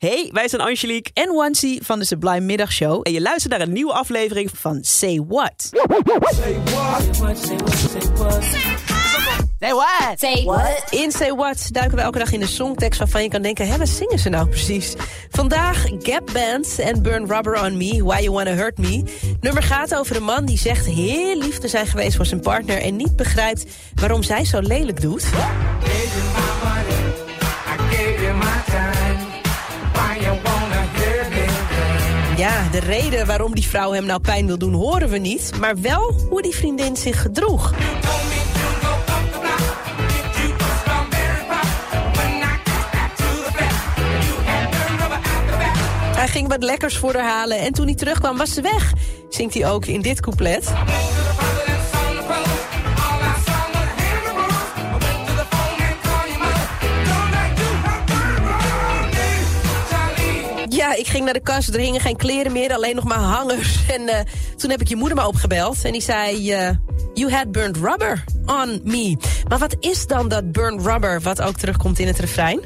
Hey, wij zijn Angelique en Wansi van de Sublime Middagshow. en je luistert naar een nieuwe aflevering Van Say What. Say what? Say what? In Say What duiken we elke dag in de songtekst waarvan je kan denken... hé, wat zingen ze nou precies? Vandaag Gap Band en Burn Rubber On Me, Why You Wanna Hurt Me. Het nummer gaat over een man die zegt heel lief te zijn geweest voor zijn partner... en niet begrijpt waarom zij zo lelijk doet. Ja, de reden waarom die vrouw hem nou pijn wil doen horen we niet... maar wel hoe die vriendin zich gedroeg. Hij ging wat lekkers voor haar halen en toen hij terugkwam was ze weg. Zingt hij ook in dit couplet. Ik ging naar de kast, er hingen geen kleren meer, alleen nog maar hangers. En eh, toen heb ik je moeder maar opgebeld en die zei... eh, you had burnt rubber on me. Maar wat is dan dat burnt rubber wat ook terugkomt in het refrein?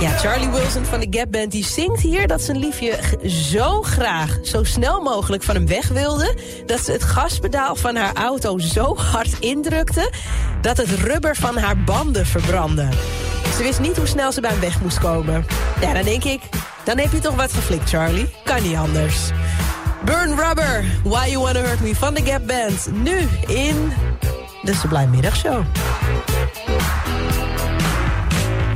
Ja, Charlie Wilson van de Gap Band die zingt hier dat zijn liefje zo graag, zo snel mogelijk van hem weg wilde, dat ze het gaspedaal van haar auto zo hard indrukte, dat het rubber van haar banden verbrandde. Ze wist niet hoe snel ze bij hem weg moest komen. Ja, dan denk ik, dan heb je toch wat geflikt, Charlie. Kan niet anders. Burn Rubber, Why You Wanna Hurt Me van de Gap Band. Nu in de Sublime Middagshow.